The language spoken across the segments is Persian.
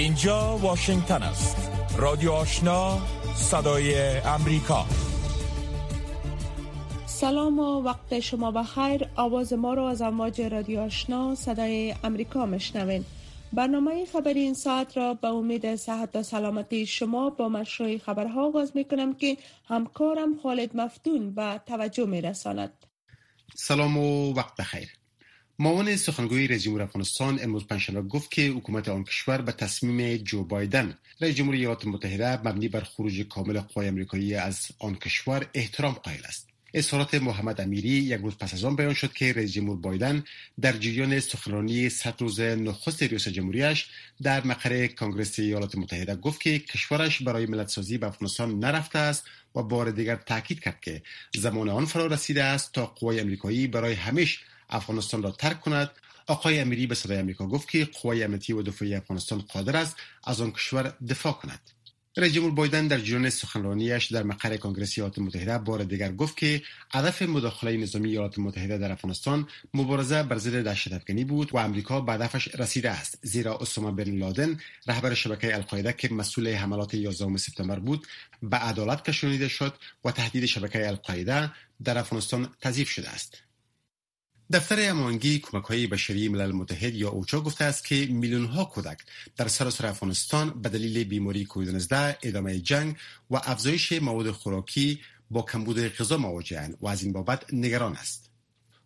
اینجا واشنگتن است. رادیو آشنا صدای امریکا. سلام و وقت شما بخیر. آواز ما رو از امواج رادیو آشنا صدای امریکا مشنوین برنامه خبری این ساعت را به امید صحت و سلامتی شما با مشروع خبرها آغاز می کنم که همکارم خالد مفتون به توجه می رساند. سلام و وقت بخیر. معاون سخنگوی رئیس جمهور افغانستان امروز پنجشنبه گفت که حکومت آن کشور به تصمیم جو بایدن. رئیس جمهور ایالات متحده مبنی بر خروج کامل قوای آمریکایی از آن کشور احترام قائل است. اظهارات محمد امیری یک روز پس از آن بیان شد که رئیس جمهور بایدن در جریان سخنرانی صد روز نخست ریاست جمهوریش در مقر کنگره ایالات متحده گفت که کشورش برای ملت سازی به افغانستان نرفته است و بار دیگر تاکید کرد که زمان آن فرا رسیده است تا قوای آمریکایی برای همیش افغانستان را ترک کند. آقای امیری به صدای آمریکا گفت که قوای امنیتی و دفاعی افغانستان قادر است از آن کشور دفاع کند. رئیس جمهور بایدن در جریان سخنرانیش در مقر کنگره ایالات متحده بار دیگر گفت که هدف مداخله نظامی ایالات متحده در افغانستان مبارزه بر ضد دهشت افغانی بود و امریکا به هدفش رسیده است. زیرا اسامه بن لادن رهبر شبکه القاعده که مسئول حملات 11 سپتامبر بود به عدالت کشانیده شد و تهدید شبکه القاعده در افغانستان تضعیف شده است. دفتر امانگی کمک های بشری ملل متحد یا اوچا گفته است که میلیون ها کودک در سراسر افغانستان به دلیل بیماری کووید 19 ادامه جنگ و افزایش مواد خوراکی با کمبود غذا مواجهاند و از این بابت نگران است.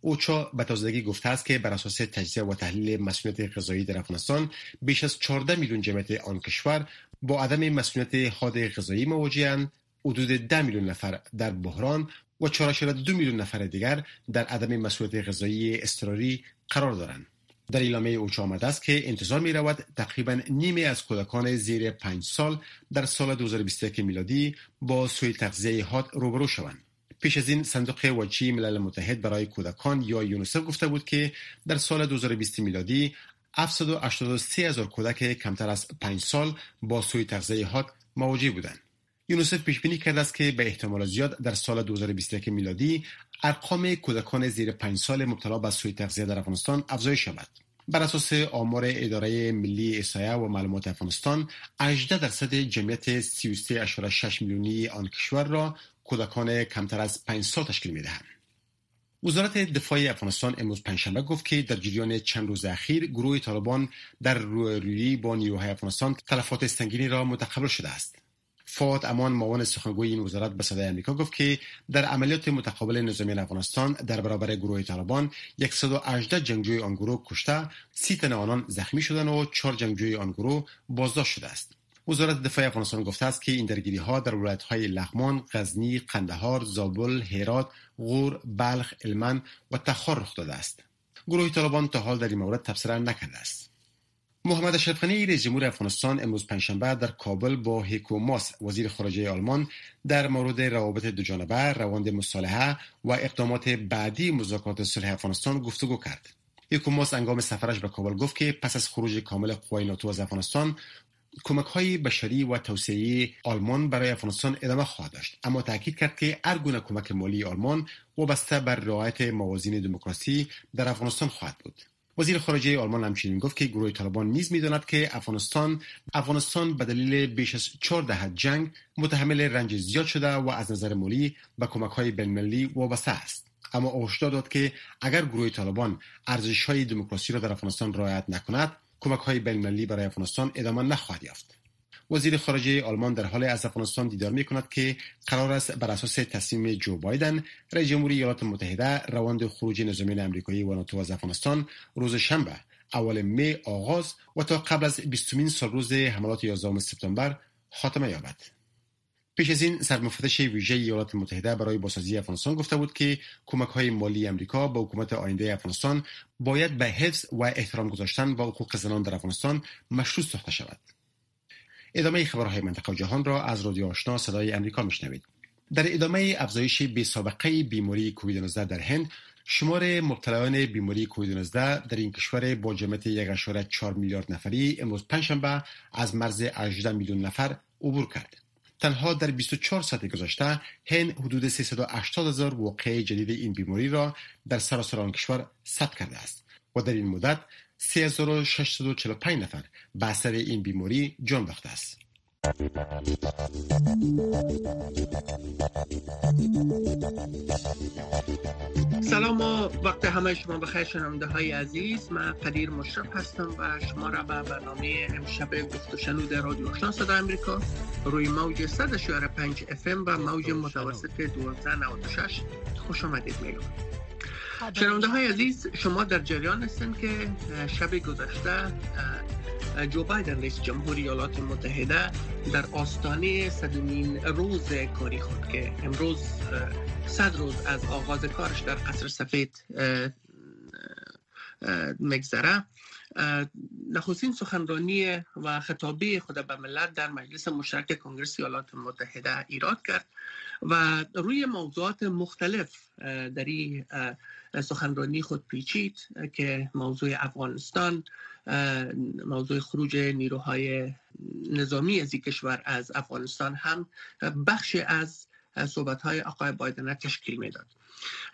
اوچا به تازگی گفته است که بر اساس تجزیه و تحلیل مسئولیت غذایی در افغانستان بیش از 14 میلیون جمعیت آن کشور با عدم مسئولیت حاد غذایی مواجهاند حدود 10 میلیون نفر در بحران و 4.2 میلیون نفر دیگر در عدم مسئولیت غذایی اضطراری قرار دارند. در اعلامیه اوچا آمده است که انتظار می رود تقریبا نیمه از کودکان زیر 5 سال در سال 2021 میلادی با سوی تغذیه حاد روبرو شوند. پیش از این صندوق وجهی ملل متحد برای کودکان یا یونیسف گفته بود که در سال 2020 میلادی 783 هزار کودک کمتر از 5 سال با سوی تغذیه حاد مواجه بودند. یونیسف پیش بینی کرده است که به احتمال زیاد در سال 2021 میلادی ارقام کودکان زیر 5 سال مبتلا به سوی تغذیه در افغانستان افزایش شود. بر اساس آمار اداره ملی احصایه و معلومات افغانستان 18 درصد جمعیت 33.6 میلیونی آن کشور را کودکان کمتر از 5 سال تشکیل می‌دهند. وزارت دفاع افغانستان امروز پنجشنبه گفت که در جریان چند روز اخیر گروه طالبان در روی با نیروهای افغانستان تلفات سنگینی را متقبل شده است. فواد امان معاون سخنگوی این وزارت به صدای آمریکا گفت که در عملیات متقابل نظامی افغانستان در برابر گروه طالبان 118 جنگجوی آن گروه کشته 30 تن آنان زخمی شدن و 4 جنگجوی آن گروه بازداشت شده است وزارت دفاع افغانستان گفته است که این درگیری ها در ولایت های لغمان، غزنی، قندهار، زابل، هرات، غور، بلخ، المان و تخار رخ داده است. گروه طالبان تا حال در این مورد تبصره نکرده است. محمد اشرف غنی رئیس جمهور افغانستان امروز پنجشنبه در کابل با هیکو ماس وزیر خارجه آلمان در مورد روابط دوجانبه روند مصالحه و اقدامات بعدی مذاکرات صلح افغانستان گفتگو کرد. هیکو ماس انگام سفرش به کابل گفت که پس از خروج کامل قوای ناتو از افغانستان کمک های بشری و توسعه آلمان برای افغانستان ادامه خواهد داشت. اما تاکید کرد که هر گونه کمک مالی آلمان وابسته بر رعایت موازین دموکراسی در افغانستان خواهد بود. وزیر خارجه آلمان همچنین گفت که گروه طالبان نیز می‌داند که افغانستان افغانستان به دلیل بیش از چهار دهه جنگ متحمل رنج زیاد شده و از نظر مالی به کمک های بینالمللی وابسته است. اما هشدار داد که اگر گروه طالبان ارزش های دموکراسی را در افغانستان رعایت نکند کمک های بینالمللی برای افغانستان ادامه نخواهد یافت. وزیر خارجه آلمان در حال از افغانستان دیدار می کند که قرار است بر اساس تصمیم جو بایدن رئیس جمهوری ایالات متحده روند خروج نظامیان آمریکایی و ناتو از افغانستان روز شنبه اول می آغاز و تا قبل از 20 سال روز حملات 11 سپتامبر خاتمه یابد. پیش از این سرمفتش ویژه ایالات متحده برای بازسازی افغانستان گفته بود که کمک های مالی امریکا به حکومت آینده افغانستان باید به حفظ و احترام گذاشتن با حقوق زنان در افغانستان مشروط ساخته شود. ادامه خبرهای منطقه و جهان را از رادیو آشنا صدای امریکا میشنوید در ادامه افزایش بی سابقه بیماری کووید 19 در هند شمار مبتلایان بیماری کووید 19 در این کشور با جمعیت 1.4 میلیارد نفری امروز پنجشنبه از مرز 18 میلیون نفر عبور کرد. تنها در 24 ساعت گذشته هند حدود 380 هزار واقعه جدید این بیماری را در سراسر آن کشور ثبت کرده است. و در این مدت 3645 نفر به این بیماری جان باخته است. سلام و وقت همه شما بخیر شنونده های عزیز. من قدیر مشرف هستم و شما را به برنامه امشب گفت و شنود رادیو آشنا صدا امریکا. روی موج 105 اف و موج متوسط 1296 خوش آمدید میگم شنونده های عزیز شما در جریان هستند که شب گذشته جو بایدن رئیس جمهوری ایالات متحده در آستانه صدومین روز کاری خود که امروز صد روز از آغاز کارش در قصر سفید مگذره نخستین سخنرانی و خطابی خود به ملت در مجلس مشترک کنگرس ایالات متحده ایراد کرد و روی موضوعات مختلف در این سخنرانی خود پیچید که موضوع افغانستان موضوع خروج نیروهای نظامی از کشور از افغانستان هم بخش از صحبت های آقای بایدن تشکیل می‌داد.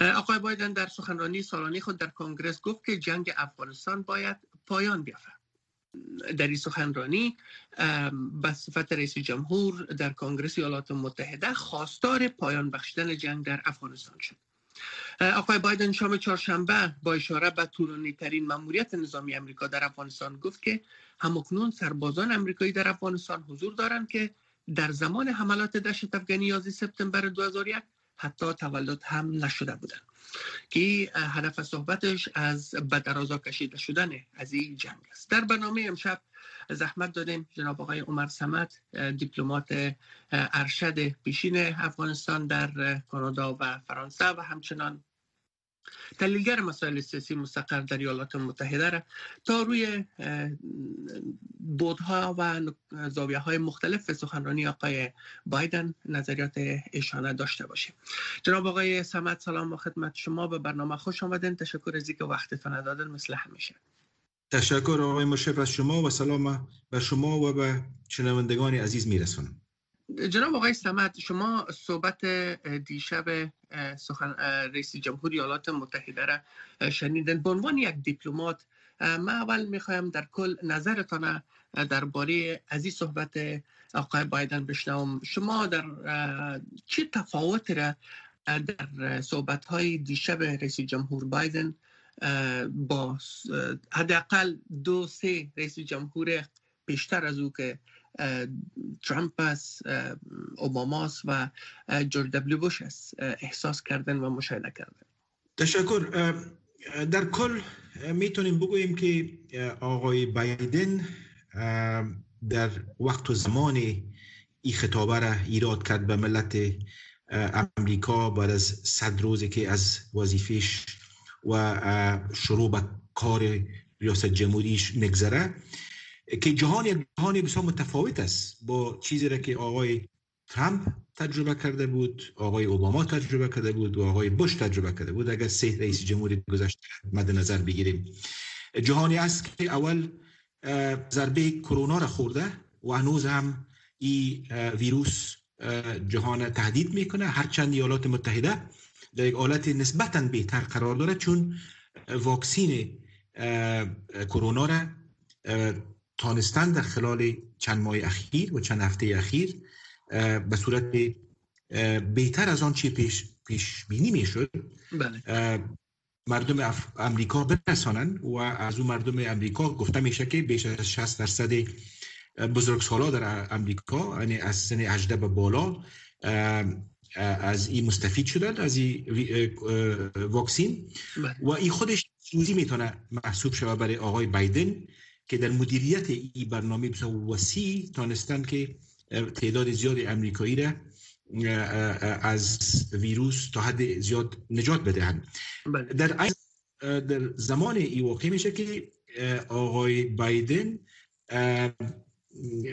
آقای بایدن در سخنرانی سالانه خود در کنگرس گفت که جنگ افغانستان باید پایان بیافته در این سخنرانی به صفت رئیس جمهور در کنگرس ایالات متحده خواستار پایان بخشیدن جنگ در افغانستان شد. آقای بایدن شام چهارشنبه با اشاره به طولانی ترین مموریت نظامی امریکا در افغانستان گفت که همکنون سربازان امریکایی در افغانستان حضور دارند که در زمان حملات دشت افغانی 11 سپتامبر 2001 حتی تولد هم نشده بودند. که هدف صحبتش از بدرازا کشیده شدن از این جنگ است. در برنامه امشب زحمت دادیم. جناب آقای عمر سمت دیپلمات ارشد پیشین افغانستان در کانادا و فرانسه و همچنان تحلیلگر مسائل سیاسی مستقر در ایالات متحده را تا روی بودها و زاویه های مختلف سخنرانی آقای بایدن نظریات ایشانه داشته باشیم. جناب آقای سمت سلام و خدمت شما. به برنامه خوش آمدین. تشکر از اینکه وقتتان دادن مثل همیشه. تشکر آقای مشرف از شما و سلام به شما و به شنوندگان عزیز میرسونم جناب آقای سمت شما صحبت دیشب سخن رئیس جمهوری ایالات متحده را شنیدن. به عنوان یک دیپلمات من اول می‌خوایم در کل نظرتان درباره از این صحبت آقای بایدن بشنوم. شما در چه تفاوت را در صحبت های دیشب رئیس جمهور بایدن با حداقل دو سه رئیس جمهور پیشتر از او که ترامپ است اوباماس و جورج دبلیو بوش است. احساس کردن و مشاهده کردن. تشکر. در کل می‌تونیم بگوییم که آقای بایدن در وقت و زمان این خطابه را ایراد کرد به ملت امریکا بعد از صد روزی که از وظیفش و شروع به کار ریاست جمهوریش نگذره. که جهان یک جهان بسیار متفاوت است. با چیزی را که آقای ترامپ تجربه کرده بود آقای اوباما تجربه کرده بود و آقای بوش تجربه کرده بود. اگر سه رئیس جمهوری گذشته مد نظر بگیریم. جهانی است که اول ضربه کرونا را خورده و هنوز هم این ویروس جهان تهدید می‌کنه. هرچند ایالات متحده در یک حالت نسبتا بهتر قرار داره چون واکسین کرونا را تانستن در خلال چند ماه اخیر و چند هفته اخیر به صورت بهتر از آن چی پیش, پیش بینی می شد بله. مردم امریکا برسانن و از اون مردم امریکا گفته میشه که بیش از 60 درصد بزرگ سالا در امریکا یعنی از سن 18 به بالا از این مستفید شدن از این واکسین بله. و این خودش چیزی می‌تونه محسوب شود برای آقای بایدن که در مدیریت این برنامه بسیار وسیع تانستن که تعداد زیاد امریکایی را از ویروس تا حد زیاد نجات بدهند بله. در در زمان ای واقع میشه که آقای بایدن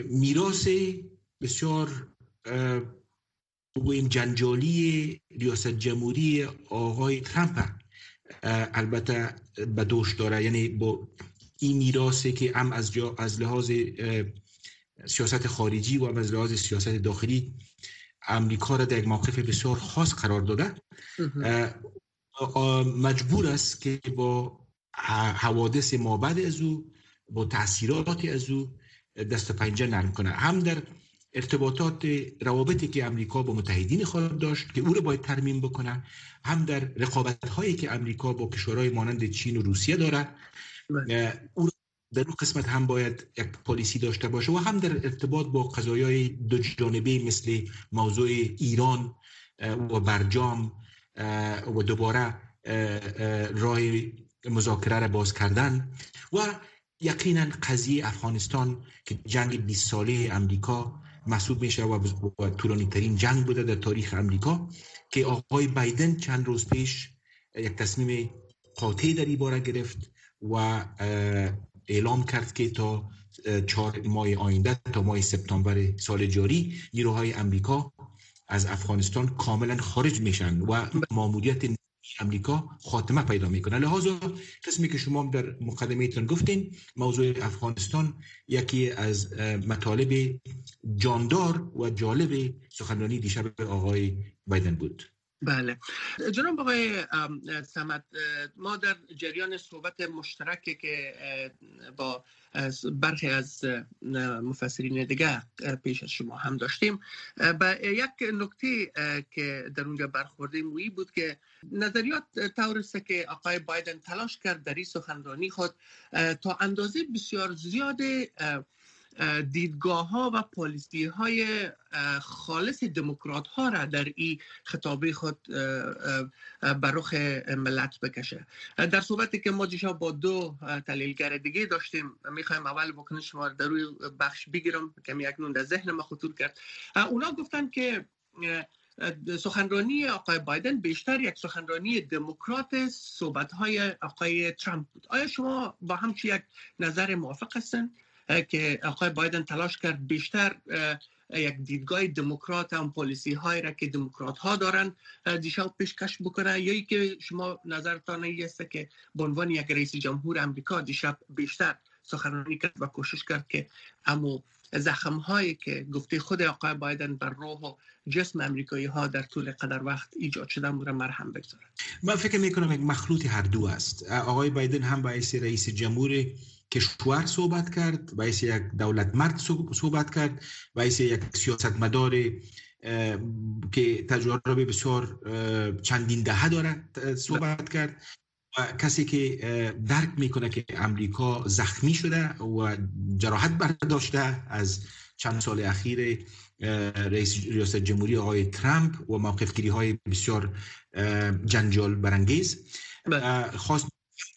میراث بسیار بگوییم جنجالی ریاست جمهوری آقای ترامپ البته به دوش داره یعنی با این میراثه که هم از, جا از لحاظ سیاست خارجی و هم از لحاظ سیاست داخلی امریکا را در یک موقف بسیار خاص قرار داده مجبور است که با حوادث مابد از او با تاثیرات از او دست پنجه نرم کنه هم در ارتباطات روابطی که امریکا با متحدین خود داشت که او رو باید ترمیم بکنه هم در رقابت هایی که امریکا با کشورهای مانند چین و روسیه داره. او در اون قسمت هم باید یک پالیسی داشته باشه و هم در ارتباط با قضایای دو جانبه مثل موضوع ایران و برجام و دوباره راه مذاکره را باز کردن. و یقینا قضیه افغانستان که جنگ 20 ساله امریکا محسوب میشه و طولانی ترین جنگ بوده در تاریخ امریکا که آقای بایدن چند روز پیش یک تصمیم قاطع در این باره گرفت و اعلام کرد که تا چهار ماه آینده تا ماه سپتامبر سال جاری نیروهای امریکا از افغانستان کاملا خارج میشن و ماموریت امریکا خاتمه پیدا می‌کنه. لحاظا قسمی که شما در مقدمه گفتین موضوع افغانستان یکی از مطالب جاندار و جالب سخنرانی دیشب آقای بایدن بود. بله. جناب آقای سمت ما در جریان صحبت مشترکی که با برخی از مفسرین دیگه پیش از شما هم داشتیم. به یک نکته که در اونجا برخوردیم وی بود که نظریات طورسته که آقای بایدن تلاش کرد در این سخنرانی خود تا اندازه بسیار زیاد دیدگاه ها و پالیسی های خالص دموکرات ها را در این خطابه خود بر رخ ملت بکشه. در صحبتی که ما دیشب با دو تحلیلگر دیگه داشتیم می‌خوایم اول بکنه شما در روی بخش بگیرم که اکنون در ذهن ما خطور کرد. اونا گفتن که سخنرانی آقای بایدن بیشتر یک سخنرانی دموکرات صحبت های آقای ترامپ بود. آیا شما با همچی یک نظر موافق هستن؟ که آقای بایدن تلاش کرد بیشتر یک دیدگاه دموکرات هم پالیسی های را که دموکرات ها دارن دیشب پیشکش بکنه. یا که شما نظرتان است که به عنوان یک رئیس جمهور امریکا دیشب بیشتر سخنرانی کرد و کوشش کرد که امو زخم هایی که گفته خود آقای بایدن بر روح و جسم امریکایی ها در طول قدر وقت ایجاد شده را مرهم بگذارد. من فکر می کنم یک مخلوط هر دو است. آقای بایدن هم باعث رئیس جمهور کشور صحبت کرد باعث یک دولت مرد صحبت کرد باعث یک سیاستمدار که تجربه بسیار چندین دهه داره صحبت کرد و کسی که درک می‌کنه که امریکا زخمی شده و جراحت برداشته از چند سال اخیر رئیس ریاست جمهوری آقای ترامپ و موقفگیری های بسیار جنجال برانگیز بله. خواست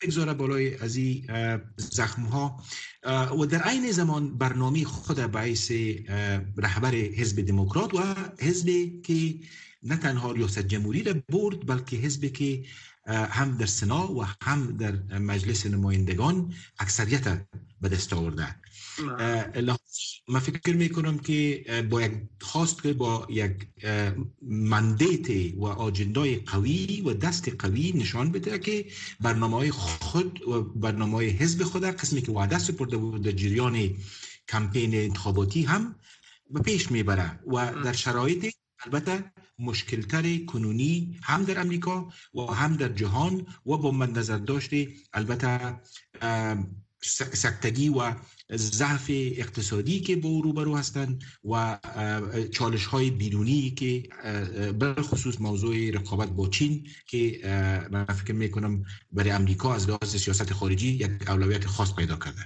بگذاره بالای از این زخم ها و در عین زمان برنامه خود باعث رهبر حزب دموکرات و حزبی که نه تنها ریاست جمهوری را برد بلکه حزبی که هم در سنا و هم در مجلس نمایندگان اکثریت به دست آورده. من فکر می کنم که با یک خواست که با یک مندیت و آجندای قوی و دست قوی نشان بده که برنامه های خود و برنامه های حزب خود قسمی که وعده سپرده بود در جریان کمپین انتخاباتی هم به پیش می‌بره و در شرایط البته مشکلتر کنونی هم در امریکا و هم در جهان و با من نظر داشته البته سکتگی و ضعف اقتصادی که با او روبرو هستند و چالش های بیرونی که خصوص موضوع رقابت با چین که من فکر می کنم برای امریکا از لحاظ سیاست خارجی یک اولویت خاص پیدا کرده.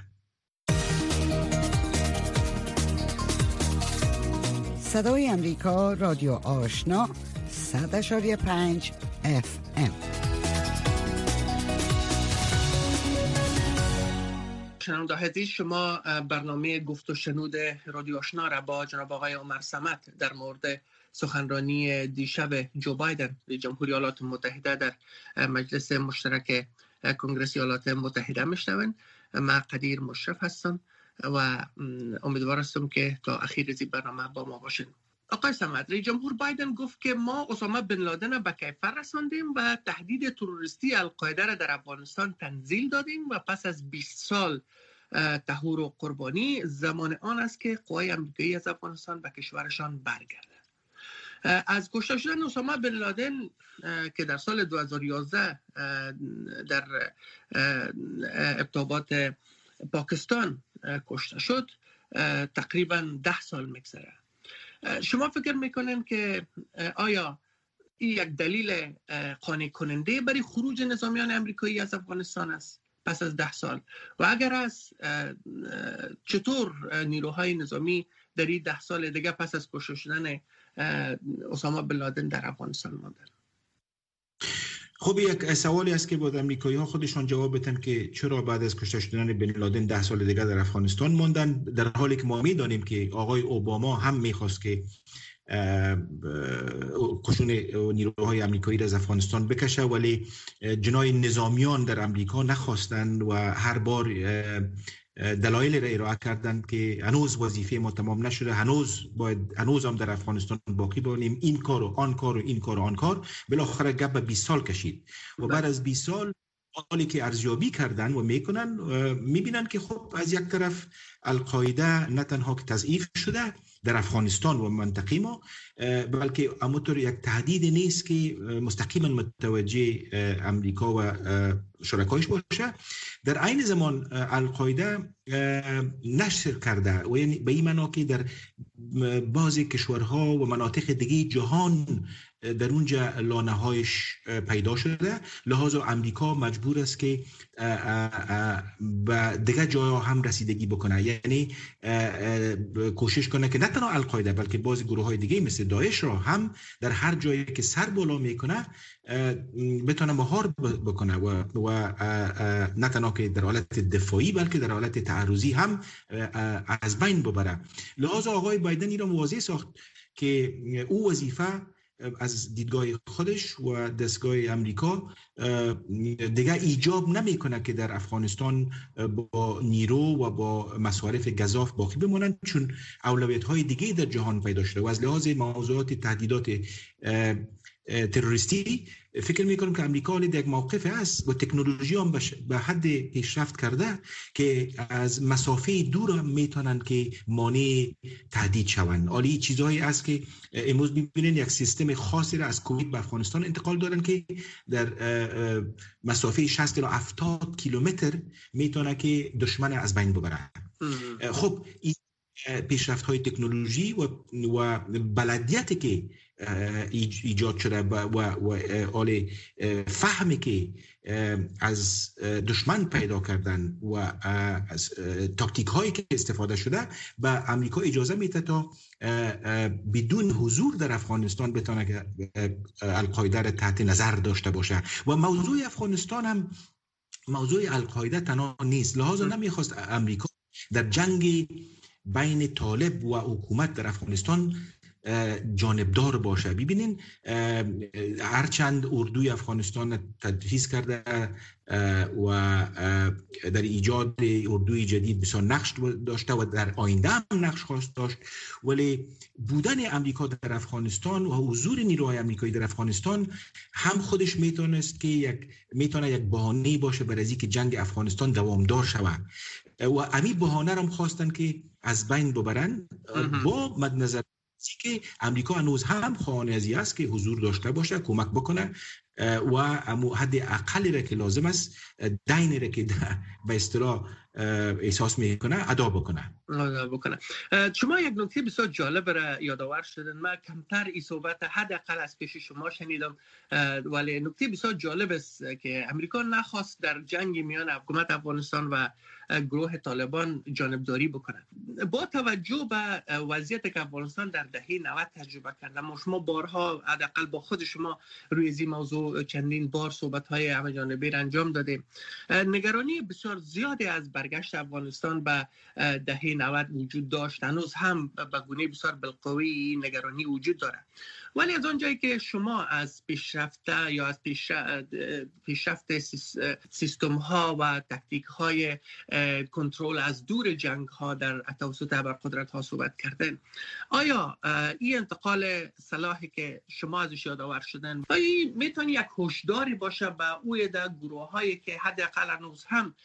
صدای امریکا رادیو آشنا 100.5 اف ام شنونده شما برنامه گفت و شنود رادیو آشنا را با جناب آقای عمر سمت در مورد سخنرانی دیشب جو بایدن جمهوری ایالات متحده در مجلس مشترک کنگرس ایالات متحده میشنوند. من قدیر مشرف هستم و امیدوار هستم که تا اخیر زی برنامه با ما باشین. آقای سمت رئیس جمهور بایدن گفت که ما اسامه بن لادن به کیفر رساندیم و تهدید تروریستی القاعده را در افغانستان تنزیل دادیم و پس از 20 سال تهور و قربانی زمان آن است که قوای امریکایی از افغانستان به کشورشان برگردد از کشته شدن اسامه بن لادن که در سال 2011 در ابتابات پاکستان کشته شد تقریبا ده سال میگذره. شما فکر می‌کنین که آیا این یک دلیل قانع کننده برای خروج نظامیان امریکایی از افغانستان است پس از ده سال؟ و اگر از چطور نیروهای نظامی در این ده سال دیگه پس از کشته شدن اسامه بن لادن در افغانستان ماندن؟ خب یک سوالی است که باید امریکایی ها خودشان جواب بدن که چرا بعد از کشته شدن بن لادن ده سال دیگه در افغانستان ماندن در حالی که ما می‌دانیم که آقای اوباما هم می‌خواست که کشون نیروهای امریکایی را از افغانستان بکشه ولی جنای نظامیان در امریکا نخواستند و هر بار دلایل را ارائه کردند که هنوز وظیفه ما تمام نشده. هنوز باید هنوز هم در افغانستان باقی بمانیم. این کار و آن کار و این کار و آن کار. بالاخره گپ به 20 سال کشید. و بعد از 20 سال حالی که ارزیابی کردن و می‌کنن می‌بینن که خب از یک طرف القاعده نه تنها که تضعیف شده در افغانستان و منطقه ما بلکه اموتر یک تهدید نیست که مستقیما متوجه امریکا و شرکایش باشه. در عین زمان القاعده نشر کرده و یعنی به این معنا که در بعضی کشورها و مناطق دیگه جهان در اونجا لانه هایش پیدا شده. لحاظ امریکا مجبور است که به دیگه جای هم رسیدگی بکنه. یعنی کوشش کنه که نه تنها القاعده بلکه بعضی گروه های دیگه مثل داعش را هم در هر جایی که سر بالا می‌کنه بتونه مهار بکنه. و, و نه تنها که در حالت دفاعی بلکه در حالت تعرضی هم از بین ببره. لحاظ آقای بایدن این را ساخت که او وظیفه از دیدگاه خودش و دستگاه امریکا دیگه ایجاب نمی‌کنه که در افغانستان با نیرو و با مصارف گذاف باقی بمانند چون اولویت های دیگه در جهان پیدا شده و از لحاظ موضوعات تهدیدات تروریستی. فکر می‌کنم که امریکا در یک موقف است و تکنولوژی هم به حد پیشرفت کرده که از مسافه دور می‌تونن که مانع تهدید شوند. عالی چیزهایی است که امروز ببینین یک سیستم خاصی را از کویت به افغانستان انتقال دادن که در مسافه 60 تا 70 کیلومتر می‌تونه که دشمن از بین ببره خب این پیشرفت های تکنولوژی و, و بلدیت که ایجاد شده و, و, و فهمی که از دشمن پیدا کردن و از تاکتیک هایی که استفاده شده به امریکا اجازه میده تا بدون حضور در افغانستان بتونه که القاعده را تحت نظر داشته باشه. و موضوع افغانستان هم موضوع القاعده تنها نیست. لحاظا نمی‌خواست امریکا در جنگ بین طالب و حکومت در افغانستان جانبدار باشه. ببینین هرچند اردوی افغانستان تدریس کرده و در ایجاد اردوی جدید بسیار نقش داشته و در آینده هم نقش خواست داشت. ولی بودن امریکا در افغانستان و حضور نیروهای امریکایی در افغانستان هم خودش می‌تونست که یک می‌تونه یک بهانه باشه برای که جنگ افغانستان دوامدار شود. و امی بهانه هم خواستن که از بین ببرن با مد نظر که امریکا هنوز هم خانه است که حضور داشته باشه کمک بکنه و حد اقلی را که لازم است دین را که به اصطلاح احساس می‌کنه ادا بکنه ادا بکنه شما یک نکته بسیار جالب را یادآور شدن. من کمتر این صحبت حداقل از پیش شما شنیدم. ولی نکته بسیار جالب است که امریکا نخواست در جنگ میان حکومت افغانستان و گروه طالبان جانبداری بکنه با توجه به وضعیت که افغانستان در دهه 90 تجربه کرده ما شما بارها حداقل با خود شما روی این موضوع چندین بار صحبت های همه جانبه انجام دادیم. نگرانی بسیار زیادی از برگشت افغانستان به دهه 90 وجود داشت. هنوز هم به گونه بسیار بالقوی نگرانی وجود داره ولی از آنجایی که شما از پیشرفته یا از پیشرفت سیستم ها و تکتیک های کنترل از دور جنگ ها در توسط قدرت ها صحبت کردن آیا این انتقال صلاحی که شما ازش یادآور شدن آیا می‌تونی یک هشداری باشه به اوی در گروه هایی که حداقل هنوز هم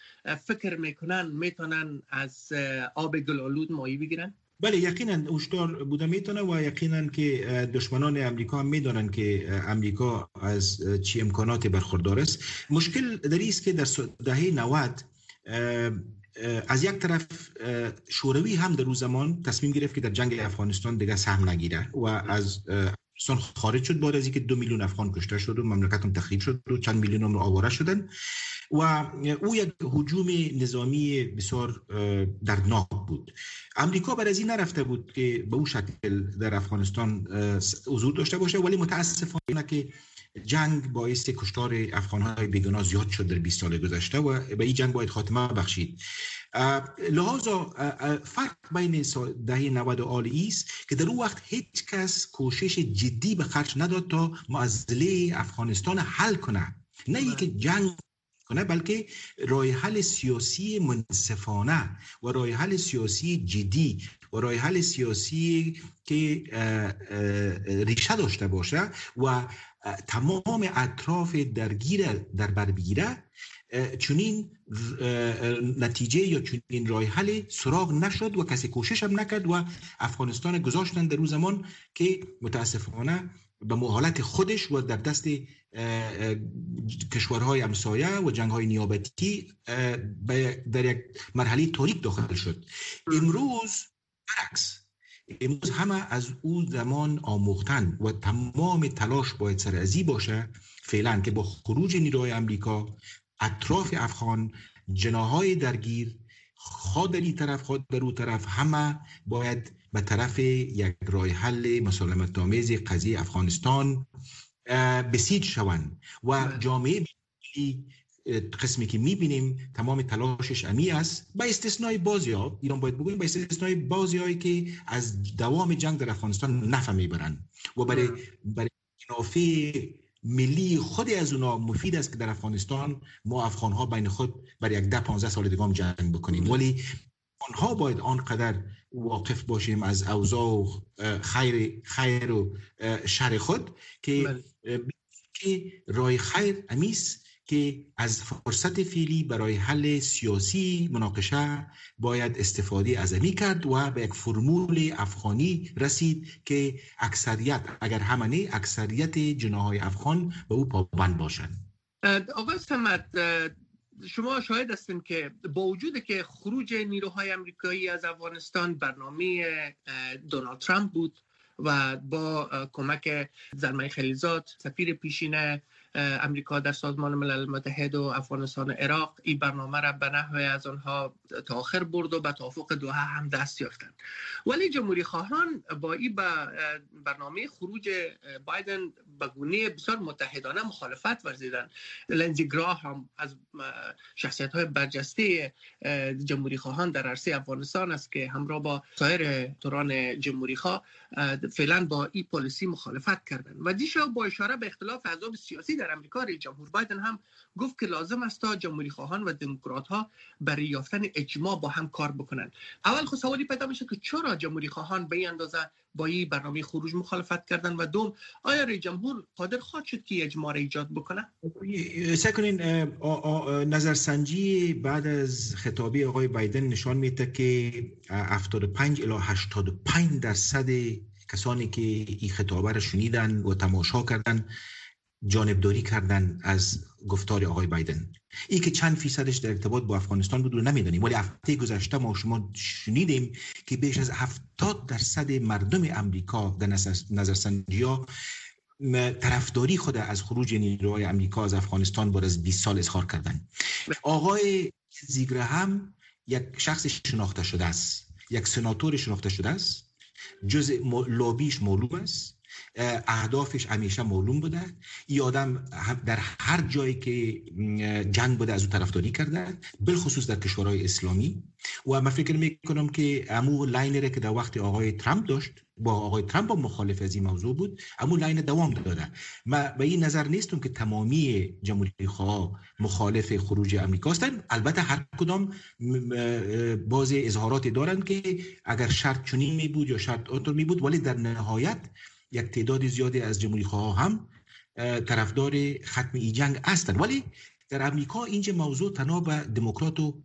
فکر می‌کنن می‌تونن از آب گلالود مایی بگیرن؟ بله یقینا هشدار بوده می‌تونه و یقینا که دشمنان امریکا هم می‌دانن که امریکا از چی امکانات برخوردار است. مشکل در است که در دهه 90 از یک طرف شوروی هم در روز زمان تصمیم گرفت که در جنگ افغانستان دیگه سهم نگیره و از افغانستان خارج شد بعد از اینکه دو میلیون افغان کشته شد و مملکت هم تخریب شد و چند میلیون هم آواره شدن. و او یک حجوم نظامی بسیار دردناک بود. امریکا بر از این نرفته بود که به او شکل در افغانستان حضور داشته باشه ولی متاسفانه که جنگ باعث کشتار افغانهای بیگناه زیاد شد در 20 سال گذشته و به این جنگ باید خاتمه بخشید. لحاظا فرق بین دهه 90 آلی است که در اون وقت هیچ کس کوشش جدی به خرج نداد تا معضله افغانستان حل کنه. نه اینکه جنگ کنه بلکه رای حل سیاسی منصفانه و رای حل سیاسی جدی و رای حل سیاسی که ریشه داشته باشه و تمام اطراف درگیر در بر بگیره. چونین نتیجه یا چونین رای حل سراغ نشد و کسی کوشش هم نکرد و افغانستان گذاشتن در روز زمان که متاسفانه به محالت خودش و در دست کشورهای امسایه و جنگهای نیابتی در یک مرحله تاریک داخل شد. امروز برعکس. امروز همه از او زمان آموختن و تمام تلاش باید سر ازی باشه فعلا که با خروج نیروهای امریکا اطراف افغان جناهای درگیر خواد در این طرف خواد در او طرف همه باید به طرف یک رای حل مسالمت آمیز قضیه افغانستان بسیج شوند. و بله. جامعه قسمی که می‌بینیم تمام تلاشش امی است. با استثنای بازی ها ایران باید بگویم با استثنای بازی هایی که از دوام جنگ در افغانستان نفع می‌برن و برای برای ملی خود از اونا مفید است که در افغانستان ما افغان ها بین خود برای یک ده 15 سال دیگه جنگ بکنیم ولی آنها باید آنقدر واقف باشیم از اوضاع و خیر خیر و شر خود که بله. که رای خیر امیس که از فرصت فعلی برای حل سیاسی مناقشه باید استفاده از امی کرد و به یک فرمول افغانی رسید که اکثریت اگر همانه اکثریت جناهای افغان به او پابند باشند. آقای سمت شما شاهد هستیم که با وجود که خروج نیروهای امریکایی از افغانستان برنامه دونالد ترامپ بود و با کمک زلمه خلیزاد سفیر پیشین امریکا در سازمان ملل متحد و افغانستان و عراق این برنامه را به نحوه از آنها تاخر برد و به توافق دوها هم دست یافتند. ولی جمهوری خواهان با این برنامه خروج بایدن به گونه بسیار متحدانه مخالفت ورزیدن. لنزی گراه هم از شخصیت های برجسته جمهوری خواهان در عرصه افغانستان است که همراه با سایر دوران جمهوری خواه فعلا با این پالیسی مخالفت کردند. و دیشب با اشاره به اختلاف احزاب سیاسی در امریکا رئیس جمهور بایدن هم گفت که لازم است تا جمهوری خواهان و دموکرات ها برای یافتن اجماع با هم کار بکنند. اول خود سوالی پیدا میشه که چرا جمهوری خواهان به این اندازه با این برنامه خروج مخالفت کردن و دوم آیا رئیس جمهور قادر خواهد شد که اجماع ایجاد بکنه؟ سکنین نظرسنجی بعد از خطابی آقای بایدن نشان میده که 75 الی 85 درصد کسانی که این خطابه را شنیدن و تماشا کردن جانبداری کردن از گفتار آقای بایدن. ای که چند فیصدش در ارتباط با افغانستان بود رو نمی‌دانیم. ولی هفته گذشته ما شما شنیدیم که بیش از هفتاد درصد مردم امریکا در نظرسنجی ها طرفداری خود از خروج نیروهای امریکا از افغانستان بعد از 20 سال اظهار کردن. آقای زیگره هم یک شخص شناخته شده است. یک سناتور شناخته شده است. جز لابیش معلوم است. اهدافش همیشه معلوم بوده. این آدم در هر جایی که جنگ بوده از او طرفداری کرده بالخصوص در کشورهای اسلامی. و من فکر می‌کنم که امو line ره که در وقت آقای ترامپ داشت با آقای ترامپ مخالف از این موضوع بود امو line دوام داده. من به این نظر نیستم که تمامی جمهوری خواه مخالف خروج امریکا هستند البته هر کدام باز اظهارات دارند که اگر شرط چنین می بود یا شرط آنطور می بود ولی در نهایت یک تعداد زیادی از جمهوری خواه هم طرفدار ختم ای جنگ هستند ولی در امریکا اینجا موضوع تنها به دموکرات و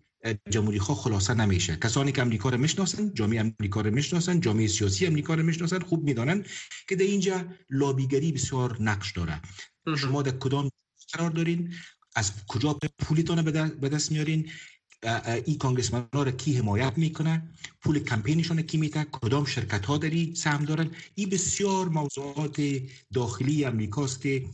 جمهوری خواه خلاصه نمیشه. کسانی که امریکا رو می‌شناسن جامعه امریکا رو می‌شناسن جامعه سیاسی امریکا رو می‌شناسن خوب می‌دانن که در اینجا لابیگری بسیار نقش داره. شما در کدام قرار دارین؟ از کجا پولیتان به دست میارین؟ این کانگرسمن ها را کی حمایت می‌کنه؟ پول کمپینشون کی میده؟ کدام شرکت ها داری سهم دارن؟ این بسیار موضوعات داخلی امریکاست که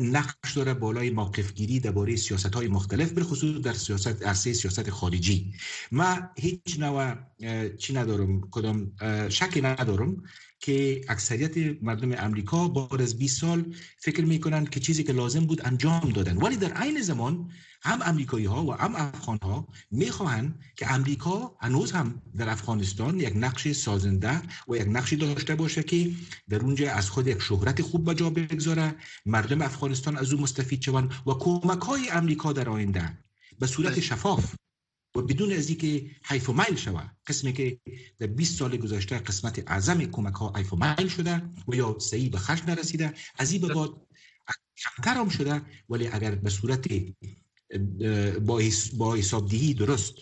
نقش داره بالای موقف گیری درباره سیاست های مختلف به خصوص در سیاست عرصه سیاست خارجی. ما هیچ نوع چی ندارم کدام شکی ندارم. که اکثریت مردم امریکا بعد از 20 سال فکر می‌کنن که چیزی که لازم بود انجام دادن ولی در عین زمان هم امریکایی ها و هم افغان ها می‌خواهند که امریکا هنوز هم در افغانستان یک نقش سازنده و یک نقشی داشته باشه که در اونجا از خود یک شهرت خوب به جا بگذاره مردم افغانستان از او مستفید شوند و کمک های امریکا در آینده به صورت بله. شفاف و بدون از اینکه حیف و میل شود قسمی که در 20 سال گذشته قسمت اعظم کمک ها حیف و میل شده و یا صحیح به خرج نرسیده از این به بعد کمتر هم شده ولی اگر به صورت با, با حسابدهی درست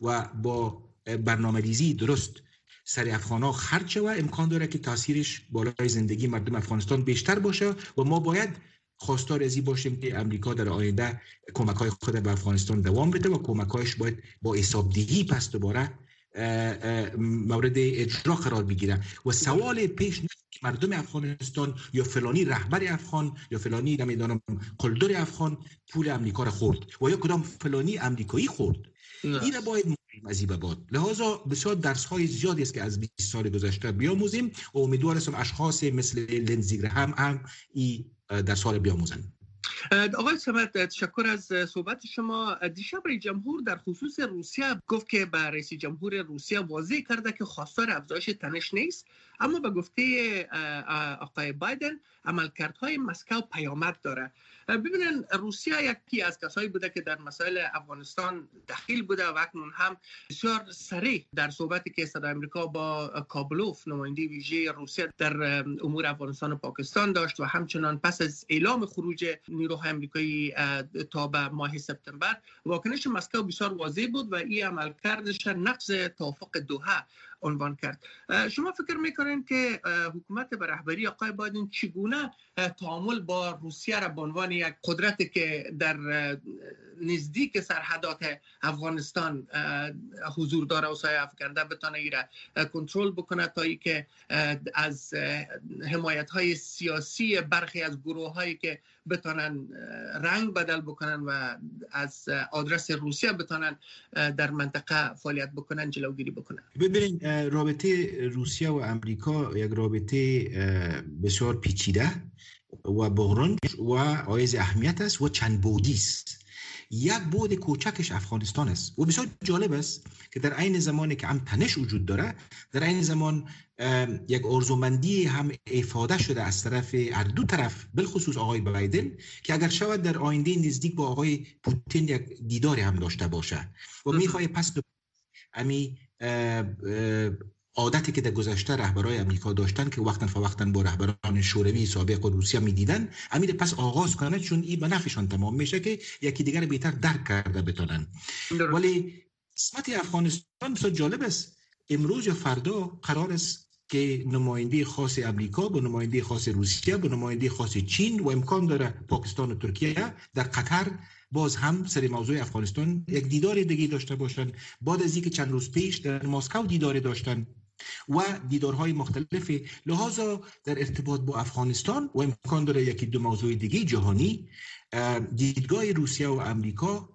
و با برنامه ریزی درست سر افغان ها خرج و امکان داره که تاثیرش بالای زندگی مردم افغانستان بیشتر باشه و ما باید خواستار ازی باشیم که امریکا در آینده کمک های خود به افغانستان دوام بده و کمک هایش باید با حسابدهی پس دوباره مورد اجرا قرار بگیره. و سوال پیش مردم افغانستان یا فلانی رهبر افغان یا فلانی نمی‌دانم قلدر افغان پول امریکا را خورد و یا کدام فلانی امریکایی خورد. این باید از بعد. لحاظا بسیار درس های زیادی است که از 20 سال گذشته بیاموزیم. و امیدوار هستم اشخاص مثل لنزیگر هم هم این درس ها بیاموزن آقای سمت تشکر از صحبت شما. دیشب رئیس جمهور در خصوص روسیه گفت که به رئیس جمهور روسیه واضح کرده که خواستار افزایش تنش نیست اما به گفته آقای بایدن عملکردهای مسکو پیامد داره. ببینن روسیه یکی از کسایی بوده که در مسائل افغانستان دخیل بوده و اکنون هم بسیار سریع در صحبتی که صدا امریکا با کابلوف نماینده ویژه روسیه در امور افغانستان و پاکستان داشت و همچنان پس از اعلام خروج نیروهای امریکایی تا به ماه سپتامبر واکنش مسکو بسیار واضح بود و این عملکردش نقض توافق دوحه. عنوان کرد. شما فکر می‌کنین که حکومت به رهبری آقای بایدن چگونه تعامل با روسیه را به عنوان یک قدرتی که در نزدیک سرحدات افغانستان حضور داره و سایه افکنده بتانه ای را کنترل بکنه تا ای که از حمایت های سیاسی برخی از گروه هایی که بتانن رنگ بدل بکنن و از آدرس روسیه بتانن در منطقه فعالیت بکنن جلوگیری بکنن. ببینید رابطه روسیه و امریکا یک رابطه بسیار پیچیده و بغران و آیز اهمیت است و چند بودی است. یک بود کوچکش افغانستان است. و بسیار جالب است که در عین زمانی که هم تنش وجود داره در عین زمان یک ارزومندی هم افاده شده از طرف هر دو طرف بالخصوص آقای بایدن که اگر شود در آینده نزدیک با آقای پوتین یک دیداری هم داشته باشه. و می‌خواه پس امی عادتی که در گذشته رهبرای امریکا داشتن که وقتا فوقتا با رهبران شوروی سابق و روسیه می‌دیدن امید پس آغاز کنه چون این به نفعشان تمام میشه که یکی دیگر بهتر درک کرده بتونن ولی قسمت افغانستان بسیار جالب است. امروز یا فردا قرار است که نماینده خاص امریکا با نماینده خاص روسیه با نماینده خاص چین و امکان داره پاکستان و ترکیه در قطر باز هم سر موضوع افغانستان یک دیدار دیگه داشته باشن. بعد از اینکه چند روز پیش در مسکو دیدار داشتن و دیدارهای مختلف لحاظا در ارتباط با افغانستان و امکان داره یکی دو موضوع دیگه جهانی دیدگاه روسیه و امریکا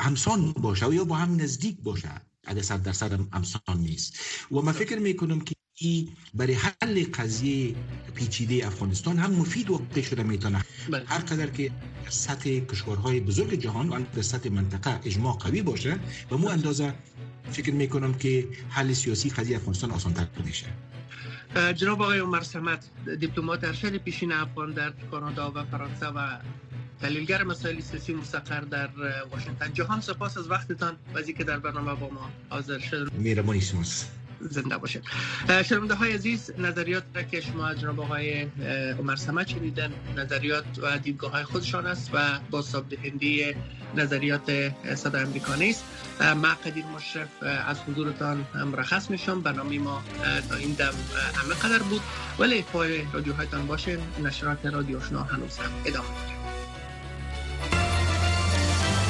همسان باشه و یا با هم نزدیک باشه اگر صد درصد همسان نیست و من فکر می‌کنم که ای برای حل قضیه پیچیده افغانستان هم مفید واقع شده می‌تونه بله. هر قدر که سطح کشورهای بزرگ جهان و در سطح منطقه اجماع قوی باشه و مو اندازه فکر می‌کنم که حل سیاسی قضیه افغانستان آسان تر میشه جناب آقای عمر سمت دیپلمات ارشد پیشین افغان در کانادا و فرانسه و تحلیلگر مسائل سیاسی مستقر در واشنگتن. جهان سپاس از وقتتان و که در برنامه با ما حاضر شد. میرمانی زنده باشید شنونده های عزیز نظریات را که شما جناب آقای عمر سمت شنیدن نظریات و دیدگاه های خودشان است و با دهنده نظریات صدا امریکا نیست ما قدیر مشرف از حضورتان مرخص میشم. برنامه ما تا این دم همه قدر بود. ولی پای رادیوهایتان باشین نشرات رادیو شنا هنوز هم ادامه داریم